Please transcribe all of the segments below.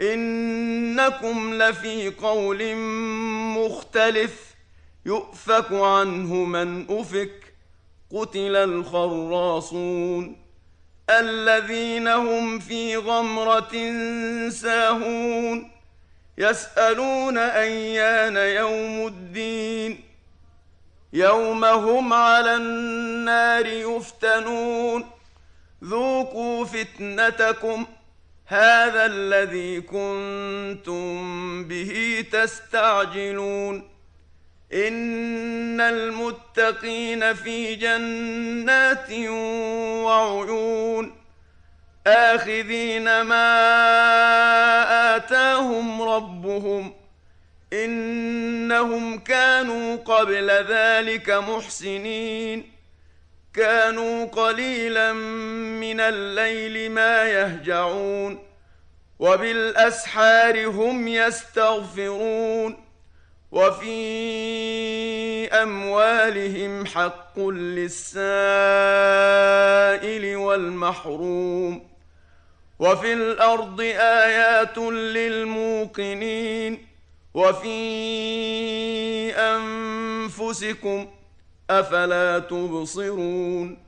إنكم لفي قول مختلف يؤفك عنه من أفك قتل الخراصون. الذين هم في غمرة ساهون يسألون أيان يوم الدين. يوم هم على النار يفتنون. ذوقوا فتنتكم هذا الذي كنتم به تستعجلون. إن المتقين في جنات وعيون. آخذين ما آتاهم ربهم. إنهم كانوا قبل ذلك محسنين. كانوا قليلا من الليل ما يهجعون. وبالأسحار هم يستغفرون وفي أموالهم حق للسائل والمحروم وفي الأرض آيات للموقنين وفي أنفسكم أفلا تبصرون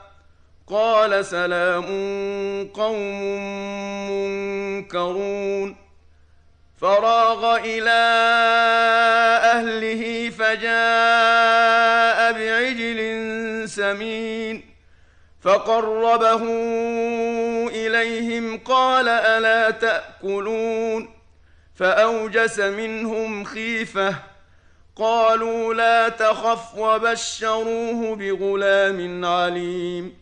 قال سلام قوم منكرون. فراغ إلى أهله فجاء بعجل سمين. فقربه إليهم قال ألا تأكلون. فأوجس منهم خيفة. قالوا لا تخف وبشروه بغلام عليم.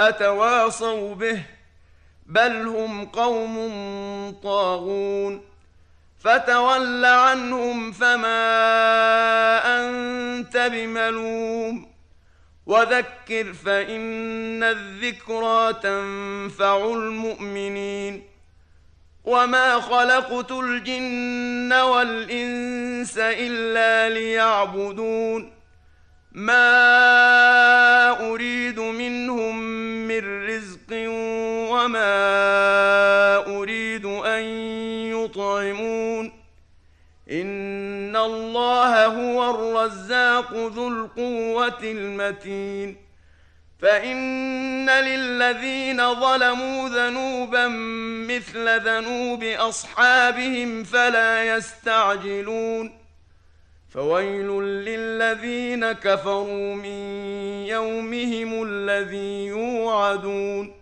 أتواصوا به بل هم قوم طاغون فتول عنهم فما أنت بملوم وذكر فإن الذكرى تنفع المؤمنين وما خلقت الجن والإنس إلا ليعبدون ما أريد منهم وما اريد ان يطعمون ان الله هو الرزاق ذو القوه المتين فان للذين ظلموا ذنوبا مثل ذنوب اصحابهم فلا يستعجلون فويل للذين كفروا من يومهم الذي يوعدون